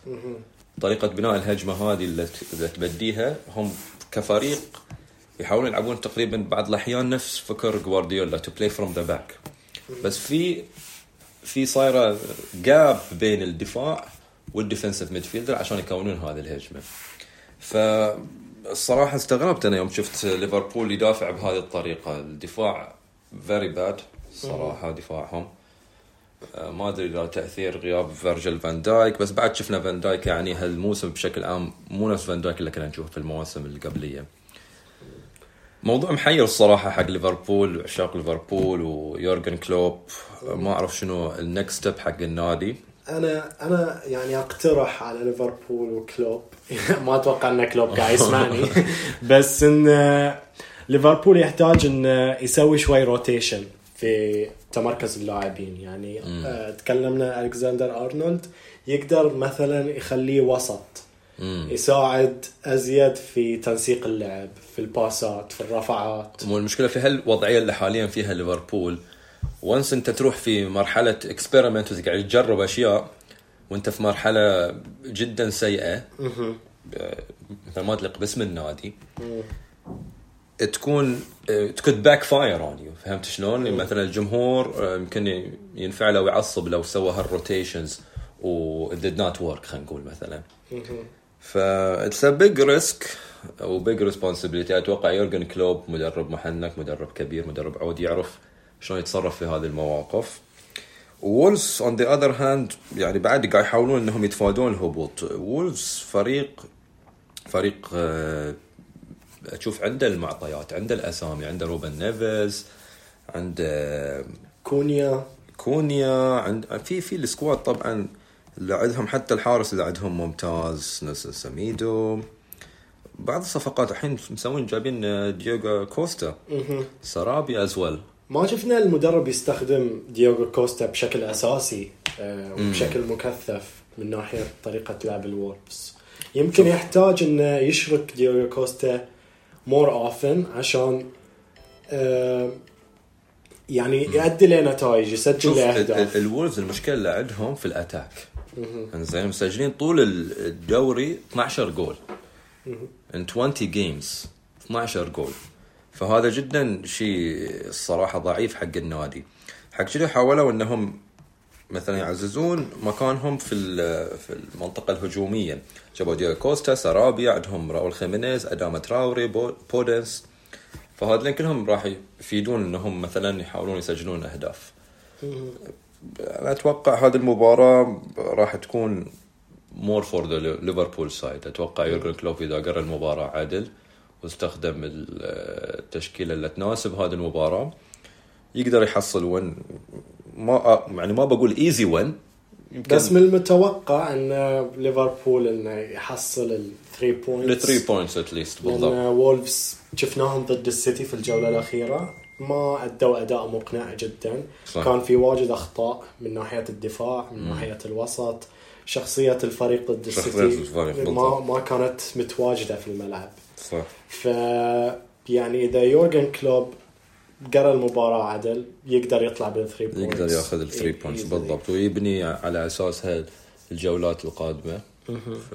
طريقة بناء الهجمة هذه اللي تبديها هم كفريق يحاولون يلعبون تقريبا بعض الأحيان نفس فكر جوارديولا to play from the back بس في في صايرة gap بين الدفاع وال defensive midfielder عشان يكونون هذه الهجمة. فالصراحه استغربت أنا يوم شفت ليفربول يدافع بهذه الطريقة. الدفاع very bad صراحة دفاعهم. ما أدري إذا تأثير غياب فيرجل فان دايك بس بعد شفنا فان دايك يعني هالموسم بشكل عام مو نفس فان دايك اللي كنا نشوفه في المواسم القبليه موضوع محير الصراحة حق ليفربول وعشاق ليفربول ويورجن كلوب. ما أعرف شنو ال next step حق النادي. أنا أنا يعني أقترح على ليفربول وكلوب. [LAUGHS] ما أتوقع ان كلوب قاعد يسمعني. [LAUGHS] بس إن ليفربول يحتاج إنه يسوي شوي rotation في تمركز اللاعبين. يعني آه، تكلمنا ألكسندر أرنولد يقدر مثلا يخليه وسط مم. يساعد أزيد في تنسيق اللعب في الباسات في الرفعات. مو المشكلة في هالوضعية اللي حاليا فيها ليفربول. once أنت تروح في مرحلة experiment وقاعد تجرب أشياء وأنت في مرحلة جدا سيئة آه، مثل ما تليق باسم النادي تكون تكون backfire on you فهمت شلون؟ مثلا الجمهور آه، يمكن ينفع له ويعصب لو سوى هال rotations و did not work خلينا نقول مثلا. ف it's a big risk أو big responsibility أتوقع يورجن كلوب مدرب محنك مدرب كبير مدرب عود يعرف شلون يتصرف في هذه المواقف. وولفز on the other hand يعني بعد قاعد يحاولون إنهم يتفادون الهبوط وولفز فريق فريق آه، أشوف عنده المعطيات عنده الأسامي عنده روبن نيفز عنده كونيا. كونيا عند في في ال squad طبعا اللي عندهم حتى الحارس اللي عندهم ممتاز نفس سميدو. بعض الصفقات الحين مسوين جايبين ديوغو كوستا. سرابيا as well ما شفنا المدرب يستخدم ديوغو كوستا بشكل أساسي آه، وبشكل مكثف من ناحية طريقة لعب الوولفز. يمكن يحتاج إنه يشرك ديوغو كوستا more often عشان آه، يعني يؤدي لنتائج يسجل شوف أهداف. الولفز المشكلة اللي عندهم في ال attack. إن زين مسجلين طول الدوري 12 جول. in 20 games 12 جول. فهذا جدا شيء الصراحه ضعيف حق النادي حق كذا حاولوا إنهم مثلا يعززون مكانهم في في المنطقة الهجومية. جابوا ديوغو كوستا سرابيا عندهم راول خيمينيز أداما تراوري بودنس فهذين كلهم راح يفيدون إنهم مثلا يحاولون يسجلون أهداف. أنا أتوقع هذه المباراة راح تكون more for the ليفربول side أتوقع يورجن كلوب إذا قرأ المباراة عدل واستخدم التشكيلة اللي تناسب هذه المباراة يقدر يحصل win ما يعني ما بقول easy win بس من المتوقع إن ليفربول إنه يحصل ال 3 points ال 3 points at least لأن بالضبط. وولفز شفناهم ضد السيتي في الجولة الأخيرة. ما أدوا أداء مقنع جدا. صح. كان في واجد أخطاء من ناحية الدفاع من ناحية الوسط. شخصية الفريق ضد السيتي الفريق، ما. ما كانت متواجدة في الملعب. صح. ف يعني إذا يورجن كلوب قرأ المباراة عدل يقدر يطلع بال 3 points يقدر ياخذ ال 3 points بالضبط. ويبني على اساسها الجولات القادمة. ف...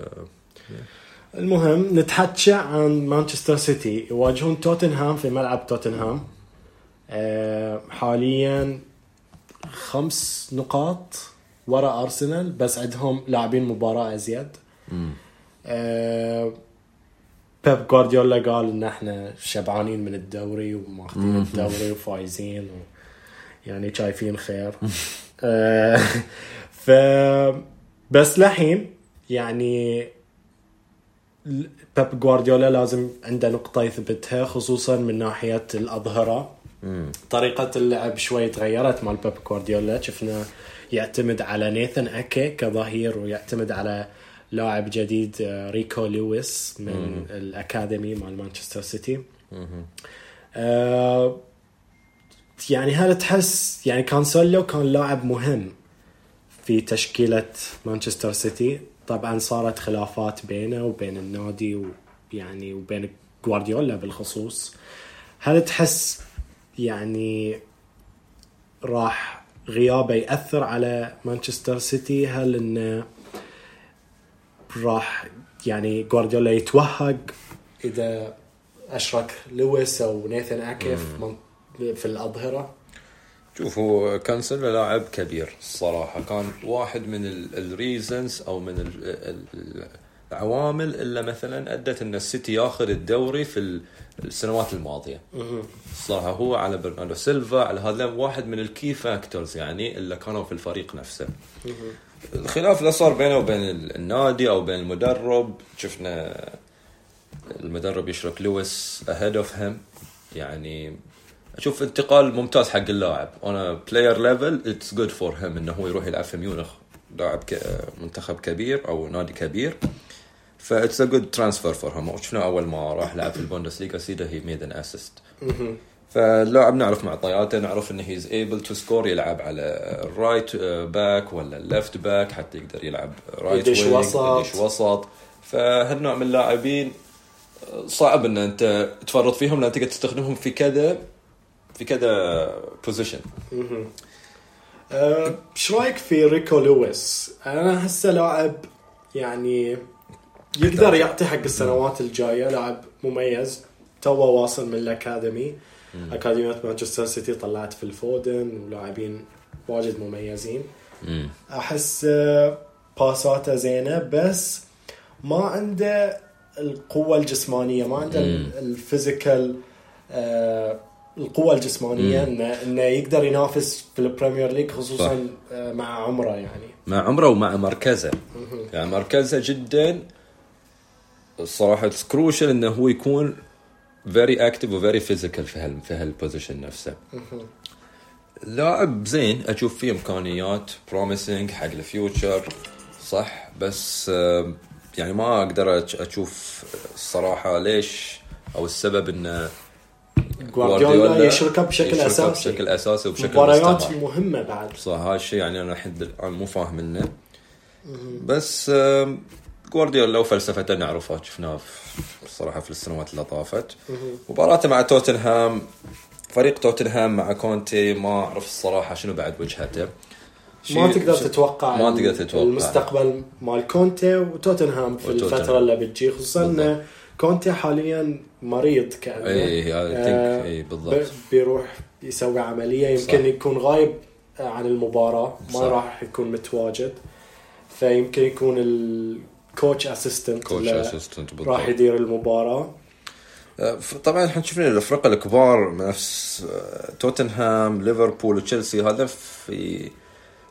المهم نتحكى عن مانشستر سيتي. يواجهون توتنهام في ملعب توتنهام. آه، حاليا خمس نقاط ورا أرسنال بس عندهم لاعبين مباراة أزيد. آه، بيب جوارديولا قال إن إحنا شبعانين من الدوري وماخذين الدوري وفايزين و يعني شايفين خير. [LAUGHS] ف بس لحين يعني بيب جوارديولا لازم عنده نقطة يثبتها خصوصا من ناحية الأظهرة. طريقة اللعب شوي تغيرت مال بيب جوارديولا. شفنا يعتمد على نيثن أكي كظهير ويعتمد على لاعب جديد آه، ريكو لويس من الأكاديمي مال مانشستر سيتي. آه، يعني هل تحس يعني كانسيلو كان لاعب مهم في تشكيلة مانشستر سيتي طبعا صارت خلافات بينه وبين النادي ويعني وبين جوارديولا بالخصوص. هل تحس يعني راح غيابه يأثر على مانشستر سيتي؟ هل إنه راح يعني جوارديولا يتوهق إذا أشرك لويس أو نيثن اكي في من- في الأظهرة. شوف هو كانسيلو لاعب كبير الصراحة. كان واحد من ال reasons أو من ال- ال- العوامل اللي مثلا أدت إن السيتي ياخذ الدوري في ال- السنوات الماضية. الصراحه هو على برناردو سيلفا على هذا واحد من ال key factors يعني اللي كانوا في الفريق نفسه. الخلاف اللي صار بينه وبين ال- النادي أو بين المدرب شفنا المدرب يشرك لويس ahead of him يعني أشوف انتقال ممتاز حق اللاعب. on a player level it's good for him إنه هو يروح يلعب في ميونخ. لاعب منتخب كبير أو نادي كبير. ف it's a good transfer for him شفنا أول ما راح لعب في البوندسليغا سيدا he made an assist فاللاعب نعرف معطياته نعرف انه he's able to score يلعب على ال right back ولا ال left back حتى يقدر يلعب right يدش وسط. يدش وسط. فهالنوع من اللاعبين صعب إن أنت تفرط فيهم لأن تقدر تستخدمهم في كذا في كذا position إيش رأيك في ريكو لويس؟ أنا احسه لاعب يعني يقدر يعطي حق السنوات الجاية لاعب مميز. توه واصل من ال academy. أكاديمية مانشستر سيتي طلعت فيل فودن ولاعبين واجد مميزين. مم. أحس آه، باساته زينة بس ما عنده القوة الجسمانية ما عنده. ال physical آه، القوة الجسمانية. انه إنه يقدر ينافس في ال Premier League خصوصا آه، مع عمره يعني. مع عمره ومع مركزه. يعني مركزه جدا الصراحه crucial إنه هو يكون very active و very physical في هال في هال position نفسه. لاعب زين أشوف فيه إمكانيات promising حق ال future صح؟ بس آه، يعني ما أقدر أشوف الصراحه ليش أو السبب انه جوارديولا يشركه بشكل يشركه اساسي بشكل أساسي. وبشكل مباريات مهمة بعد. صح هذا الشيء يعني أنا لحد الان مو فاهم منه. بس جوارديولا وفلسفته نعرفها شفناها الصراحه في السنوات اللي طافت مباراته مع توتنهام فريق توتنهام مع كونتي ما أعرف الصراحة شنو بعد وجهته ما تقدر تتوقع ما تقدر تتوقع. المستقبل مال كونتي وتوتنهام في وتوتنهام. الفترة اللي بتجي خصوصا بالضبط. ان كونتي حاليا مريض كأنه اي اي آه، اي بالضبط بيروح يسوي عملية يمكن صح. يكون غايب عن المباراة ما صح. راح يكون متواجد فيمكن يكون ال coach assistant coach assistant بالضبط. راح يدير المباراة. آه، طبعا إحنا شفنا الفرق الكبار نفس آه، توتنهام ليفربول وتشيلسي هذا في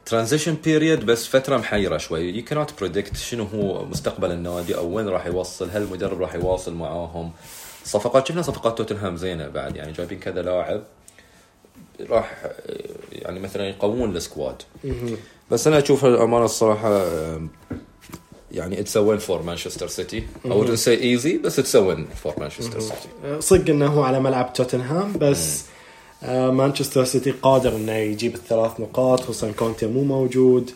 transition period بس فترة محيرة شوي. يو كانت بريدكت شنو هو مستقبل النادي أو وين راح يوصل هل المدرب راح يواصل معاهم. صفقات شفنا صفقات توتنهام زينة بعد يعني جايبين كذا لاعب راح آه، يعني مثلا يقوون ال squad. بس أنا أشوف الأمانة الصراحة يعني it's win for مانشستر سيتي أو wouldn't say easy بس it's win for مانشستر سيتي صدق إنه هو على ملعب توتنهام بس آه، مانشستر سيتي قادر إنه يجيب الثلاث نقاط خصوصا كونتي مو موجود.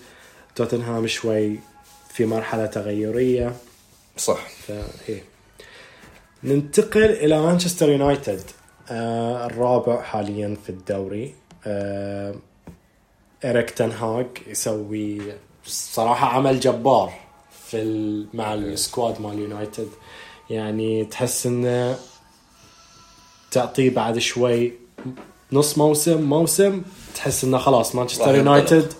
توتنهام شوي في مرحلة تغيرية. صح. فإيه ننتقل إلى مانشستر يونايتد آه الرابع حاليا في الدوري. آه إريك تنهاج يسوي صراحة عمل جبار. في ال... مع ال squad مال يونايتد. يعني تحس إنه تعطيه بعد شوي نص موسم موسم تحس إنه خلاص مانشستر. يونايتد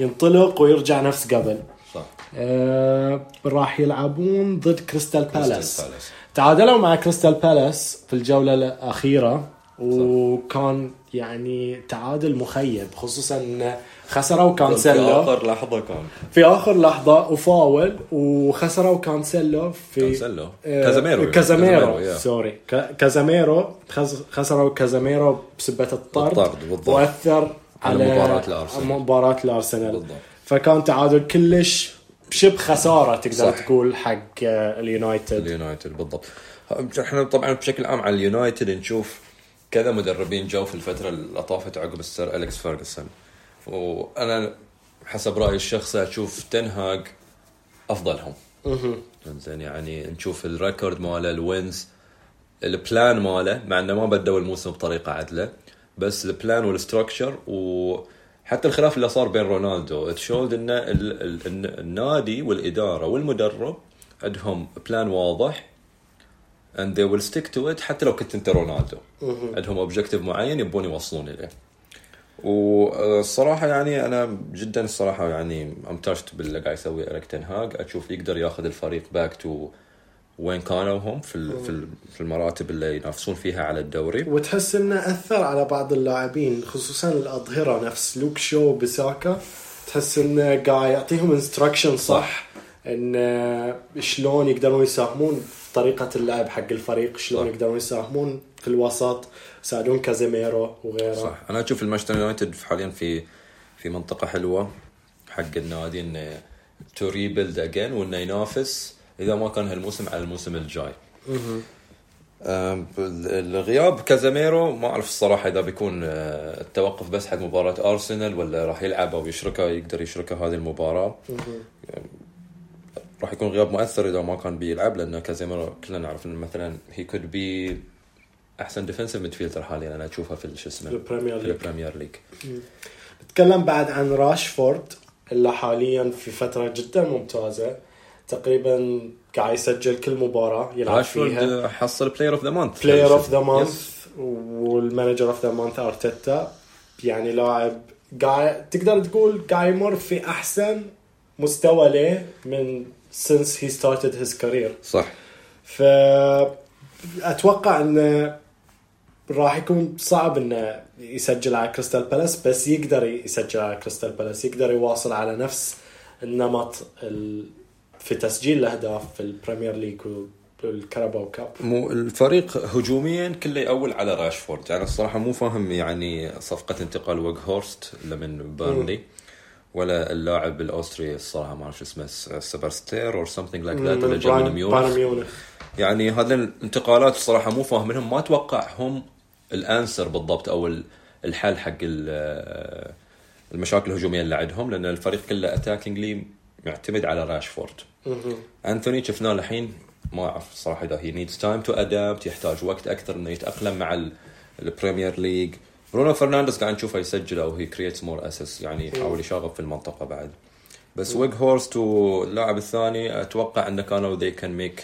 ينطلق ويرجع نفس قبل. صح. آه راح يلعبون ضد كريستال بالاس. تعادلوا مع كريستال بالاس في الجولة الأخيرة وكان يعني تعادل مخيب خصوصا خسروا في كانسيلو آخر لحظة كان في آخر لحظة وفاول وخسروا كانسيلو في كانسيلو آه، كازاميرو كازاميرو yeah. Sorry كازاميرو خس- خسروا كازاميرو بسبة الطرد الطرد، بالضبط. وأثر على مباراة الأرسنال. مباراة الأرسنال بالضبط. فكان تعادل كلش شبه خسارة تقدر صح. تقول حق آه، اليونايتد اليونايتد بالضبط إحنا طبعا بشكل عام على اليونايتد نشوف كذا مدربين جو في الفترة اللي طافت عقب السر أليكس فيرجسون وأنا حسب رأيي الشخصي أشوف تنهاج أفضلهم. زين يعني نشوف ال record ماله ال wins ال plan ماله مع إنه ما بدوا الموسم بطريقة عدلة بس ال plan وال structure وحتى الخلاف اللي صار بين رونالدو showed إن ال- ال- ال- النادي والإدارة والمدرب عندهم plan واضح and they will stick to it حتى لو كنت أنت رونالدو. عندهم objective معين يبون يوصلون إليه. والصراحة يعني أنا جدا الصراحة يعني impressed باللي قاعد يسوي إريك تنهاج أشوف يقدر ياخذ الفريق back to when كانوا هم في في ال- في المراتب اللي ينافسون فيها على الدوري. وتحس إنه أثر على بعض اللاعبين خصوصا الأظهرة نفس. لوك شو وان بيساكا تحس إنه قاعد يعطيهم instruction صح إن شلون يقدرون يساهمون. في طريقة اللعب حق الفريق شلون. يقدرون يساهمون في الوسط يساعدون كازيميرو وغيره صح أنا أشوف المانشستر يونايتد حاليا في في منطقة حلوة حق النادي انه to rebuild again وانه ينافس إذا ما كان هالموسم على الموسم الجاي. الغياب كازاميرو ما أعرف الصراحة إذا بيكون أه، التوقف بس حق مباراة أرسنال ولا راح يلعب أو يشركه يقدر يشركه هذه المباراة. راح يكون غياب مؤثر إذا ما كان بيلعب لأن كازيميرو كلنا نعرف إنه مثلا he could be أحسن defensive midfielder حاليا أنا اشوفها في شو اسمه؟ في البريمير ليج. البريمير ليج نتكلم بعد عن راشفورد اللي حاليا في فترة جدا ممتازة تقريبا قاعد يسجل كل مباراة يلعب فيها. راشفورد حصل player of the month player of the month وال manager of the month أرتيتا. يعني لاعب قاعد تقدر تقول قاعد يمر في أحسن مستوى له من since he started his career. صح. ف أتوقع انه راح يكون صعب إنه يسجل على كريستال بالاس بس يقدر يسجل على كريستال بالاس يقدر يواصل على نفس النمط ال... في تسجيل الأهداف في البريمير ليج والكاراباو كاب مو الفريق هجوميا كله يعول على راشفورد يعني الصراحة مو فاهم يعني صفقة انتقال فيغهورست من بيرنلي ولا اللاعب الاوستري الصراحة ما أعرف شو اسمه سابيتزر or something like that اللي جاي من ميونخ. يعني هذه الانتقالات الصراحة مو فاهم منهم ما أتوقع هم ال answer بالضبط أو ال- الحل حق ال- المشاكل الهجومية اللي عندهم لأن الفريق كله attackingly معتمد على راشفورد. انثوني شفناه الحين ما أعرف الصراحه إذا he needs time to adapt يحتاج وقت أكثر إنه يتأقلم مع ال- ال Premier League برونو فرنانديز قاعد نشوفه يسجل أو he creates more assists يعني يحاول يشاغب في المنطقة بعد. بس Weghorst واللاعب الثاني أتوقع انه كانوا they can make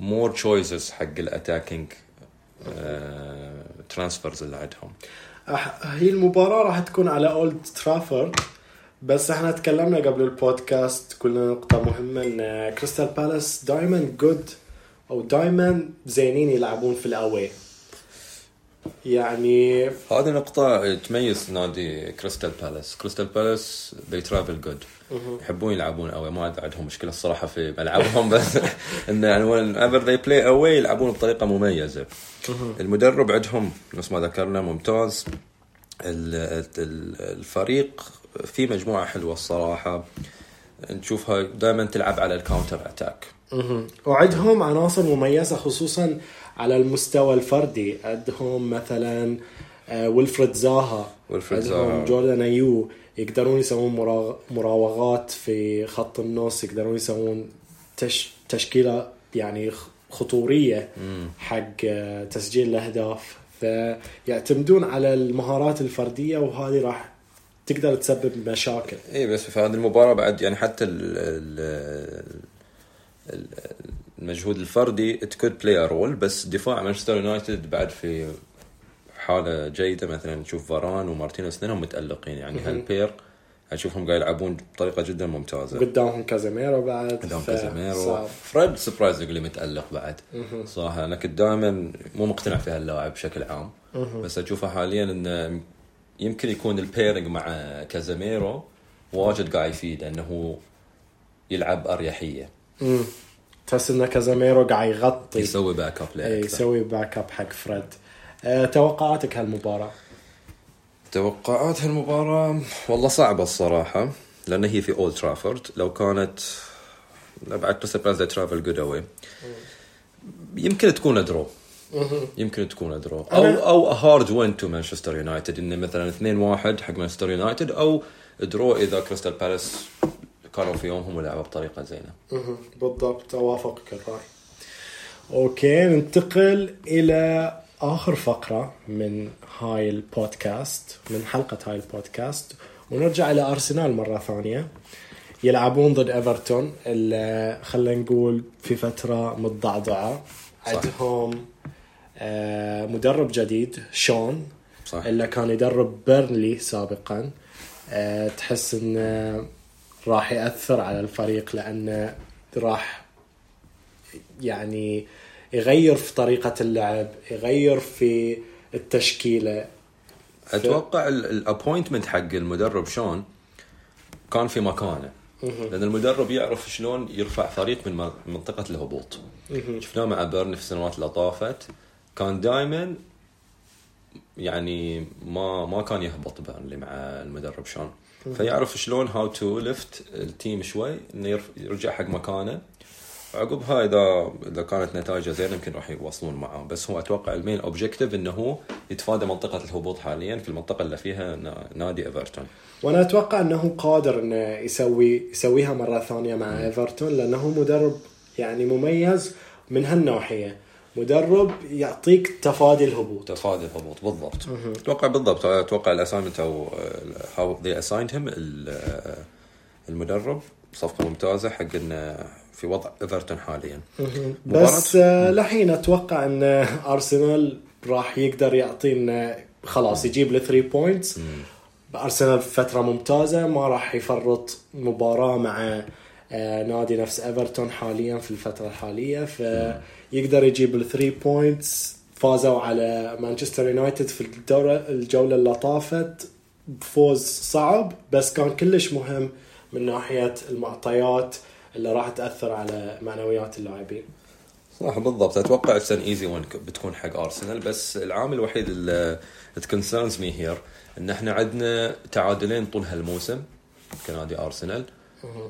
more choices حق ال attacking transfers اللي عندهم. هي المباراة راح تكون على اولد ترافورد بس إحنا تكلمنا قبل البودكاست قلنا نقطة مهمة إن كريستال بالاس دائما good أو دائما زينين يلعبون في ال away. يعني هذه نقطة تميز نادي كريستال بالاس، كريستال بالاس they travel good. يحبون يلعبون away. ما عندهم مشكلة الصراحة في ملعبهم [LAUGHS] بس انه يعني whenever they play away يلعبون بطريقة مميزة. المدرب عندهم نفس ما ذكرنا ممتاز. ال- ال- الفريق في مجموعة حلوة الصراحة. نشوفها دائما تلعب على ال counter attack. وعندهم عناصر مميزة خصوصا على المستوى الفردي. عندهم مثلا آه، ويلفريد زاها. ويلفريد عندهم زاها. جوردان أيو. يقدرون يسوون مرا- مراوغات في خط النص يقدرون يسوون تش تشكيلة يعني خ- خطورية حق آه، تسجيل الأهداف. فيعتمدون على المهارات الفردية وهذه راح تقدر تسبب مشاكل. اي بس في هذه المباراة بعد يعني حتى ال ال- المجهود الفردي it could play role بس دفاع مانشستر يونايتد بعد في حالة جيدة مثلا نشوف فاران ومارتينيز اثنينهم متألقين يعني هال pair أشوفهم قاعد يلعبون بطريقة جدا ممتازة. قدامهم كازيميرو بعد قدام ف- كازيميرو. فريد surprisingly متألق بعد. صراحة أنا كنت دائما مو مقتنع في هاللاعب بشكل عام. بس أشوفه حاليا انه يمكن يكون ال pairing مع كازيميرو واجد قاعد يفيده إنه يلعب أريحية. تحس ان كازاميرو قاعد يغطي يسوي back up له يسوي back up حق فريد. أه توقعاتك هالمباراة؟ توقعات هالمباراة والله صعبة الصراحة لأن هي في أولد ترافورد لو كانت بعد كريستال بالاس travel good away يمكن تكون draw يمكن تكون draw أو أو hard win to مانشستر يونايتد انه مثلا 2-1 حق مانشستر يونايتد أو draw إذا كريستال بالاس كانوا في يومهم ولعبوا بطريقة زينة. بالضبط. أوافقك الرأي. okay ننتقل إلى آخر فقرة من هاي البودكاست من حلقة هاي البودكاست ونرجع إلى أرسنال مرة ثانية. يلعبون ضد إيفرتون اللي خلينا نقول في فترة متضعضعة. صح. عندهم آه، مدرب جديد شون صح. اللي كان يدرب بيرنلي سابقا. أه تحس إنه راح يأثر على الفريق لأنه راح يعني يغير في طريقة اللعب يغير في التشكيلة. أتوقع ال appointment حق المدرب شون كان في مكانه. لأن المدرب يعرف شلون يرفع فريق من منطقة الهبوط. شفناه مع بيرنلي في السنوات اللي طافت. كان دائما يعني ما ما كان يهبط بيرنلي مع المدرب شون. فيعرف شلون how to lift ال team شوي إنه يرجع حق مكانه. عقبها اذا إذا كانت نتائجه زينة يمكن راح يواصلون معاه بس هو أتوقع ال main objective إنه هو يتفادى منطقة الهبوط حاليا في المنطقة اللي فيها نا- نادي إيفرتون. وأنا أتوقع إنه قادر إنه يسوي يسويها مرة ثانية مع إيفرتون لأنه مدرب يعني مميز من هالناحية. مدرب يعطيك تفادي الهبوط. تفادي الهبوط بالضبط. أتوقع بالضبط أتوقع ال assignment أو how they assigned him المدرب صفقة ممتازة حق إنه في وضع إيفرتون حاليا. بس آه، لحين أتوقع إن أرسنال راح يقدر يعطينا خلاص يجيب له 3 points أرسنال في فترة ممتازة ما راح يفرط مباراة مع آه، نادي نفس إيفرتون حاليا في الفترة الحالية. فيقدر يجيب ال 3 points فازوا على مانشستر يونايتد في الدوره الجولة اللي طافت. بفوز صعب بس كان كلش مهم من ناحية المعطيات اللي راح تأثر على معنويات اللاعبين. صح بالضبط. أتوقع it's an easy win بتكون حق ارسنال بس العامل الوحيد اللي ت concerns me here إن إحنا عندنا تعادلين طول هالموسم كنادي ارسنال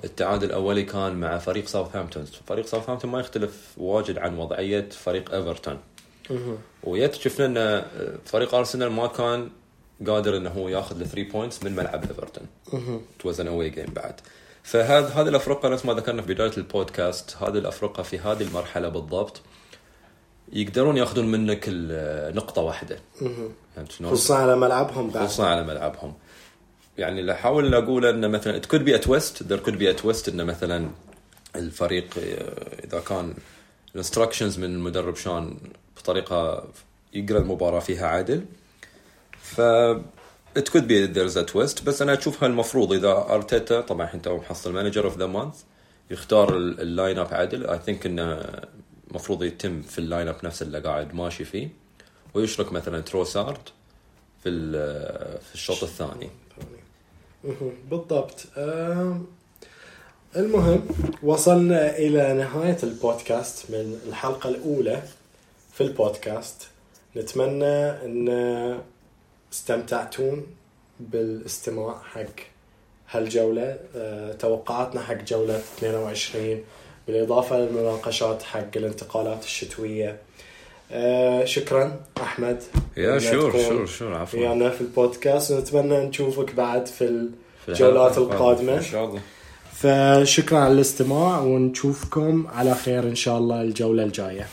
التعادل الأولي كان مع فريق ساوثهامبتون فريق ساوثهامبتون ما يختلف واجد عن وضعية فريق ايفرتون و yet شفنا إن فريق ارسنال ما كان قادر إنه هو ياخذ ال 3 points من ملعب ايفرتون it was an away game بعد. فهذه هذه الأفرقة نفس ما ذكرنا في بداية البودكاست هذه الأفرقة في هذه المرحلة بالضبط يقدرون ياخذون منك نقطة واحدة. فهمت شلون؟ خصوصا على ملعبهم بعد. خصوصا على ملعبهم. يعني اللي احاول أقول انه مثلا it could be a twist there could be a twist انه مثلا الفريق إذا كان ال instructions من المدرب شون بطريقة يقرأ المباراة فيها عدل ف it could be there's a twist بس أنا أشوفها المفروض إذا أرتيتا طبعا انت محصل manager of the month يختار ال line up عدل I think إنه المفروض يتم في ال line up نفسه اللي قاعد ماشي فيه. ويشرك مثلا تروسارد في في الشوط الثاني. بالضبط. المهم وصلنا إلى نهاية البودكاست من الحلقة الأولى في البودكاست. نتمنى أن استمتعتون بالاستماع حق هالجولة. أه توقعاتنا حق جولة 22 بالإضافة للمناقشات حق الانتقالات الشتوية. أه شكرا أحمد. يا شور شور شور عفوا. ويانا في البودكاست ونتمنى نشوفك بعد في الجولات القادمة. إن شاء الله. فشكرا على الاستماع ونشوفكم على خير إن شاء الله الجولة الجاية.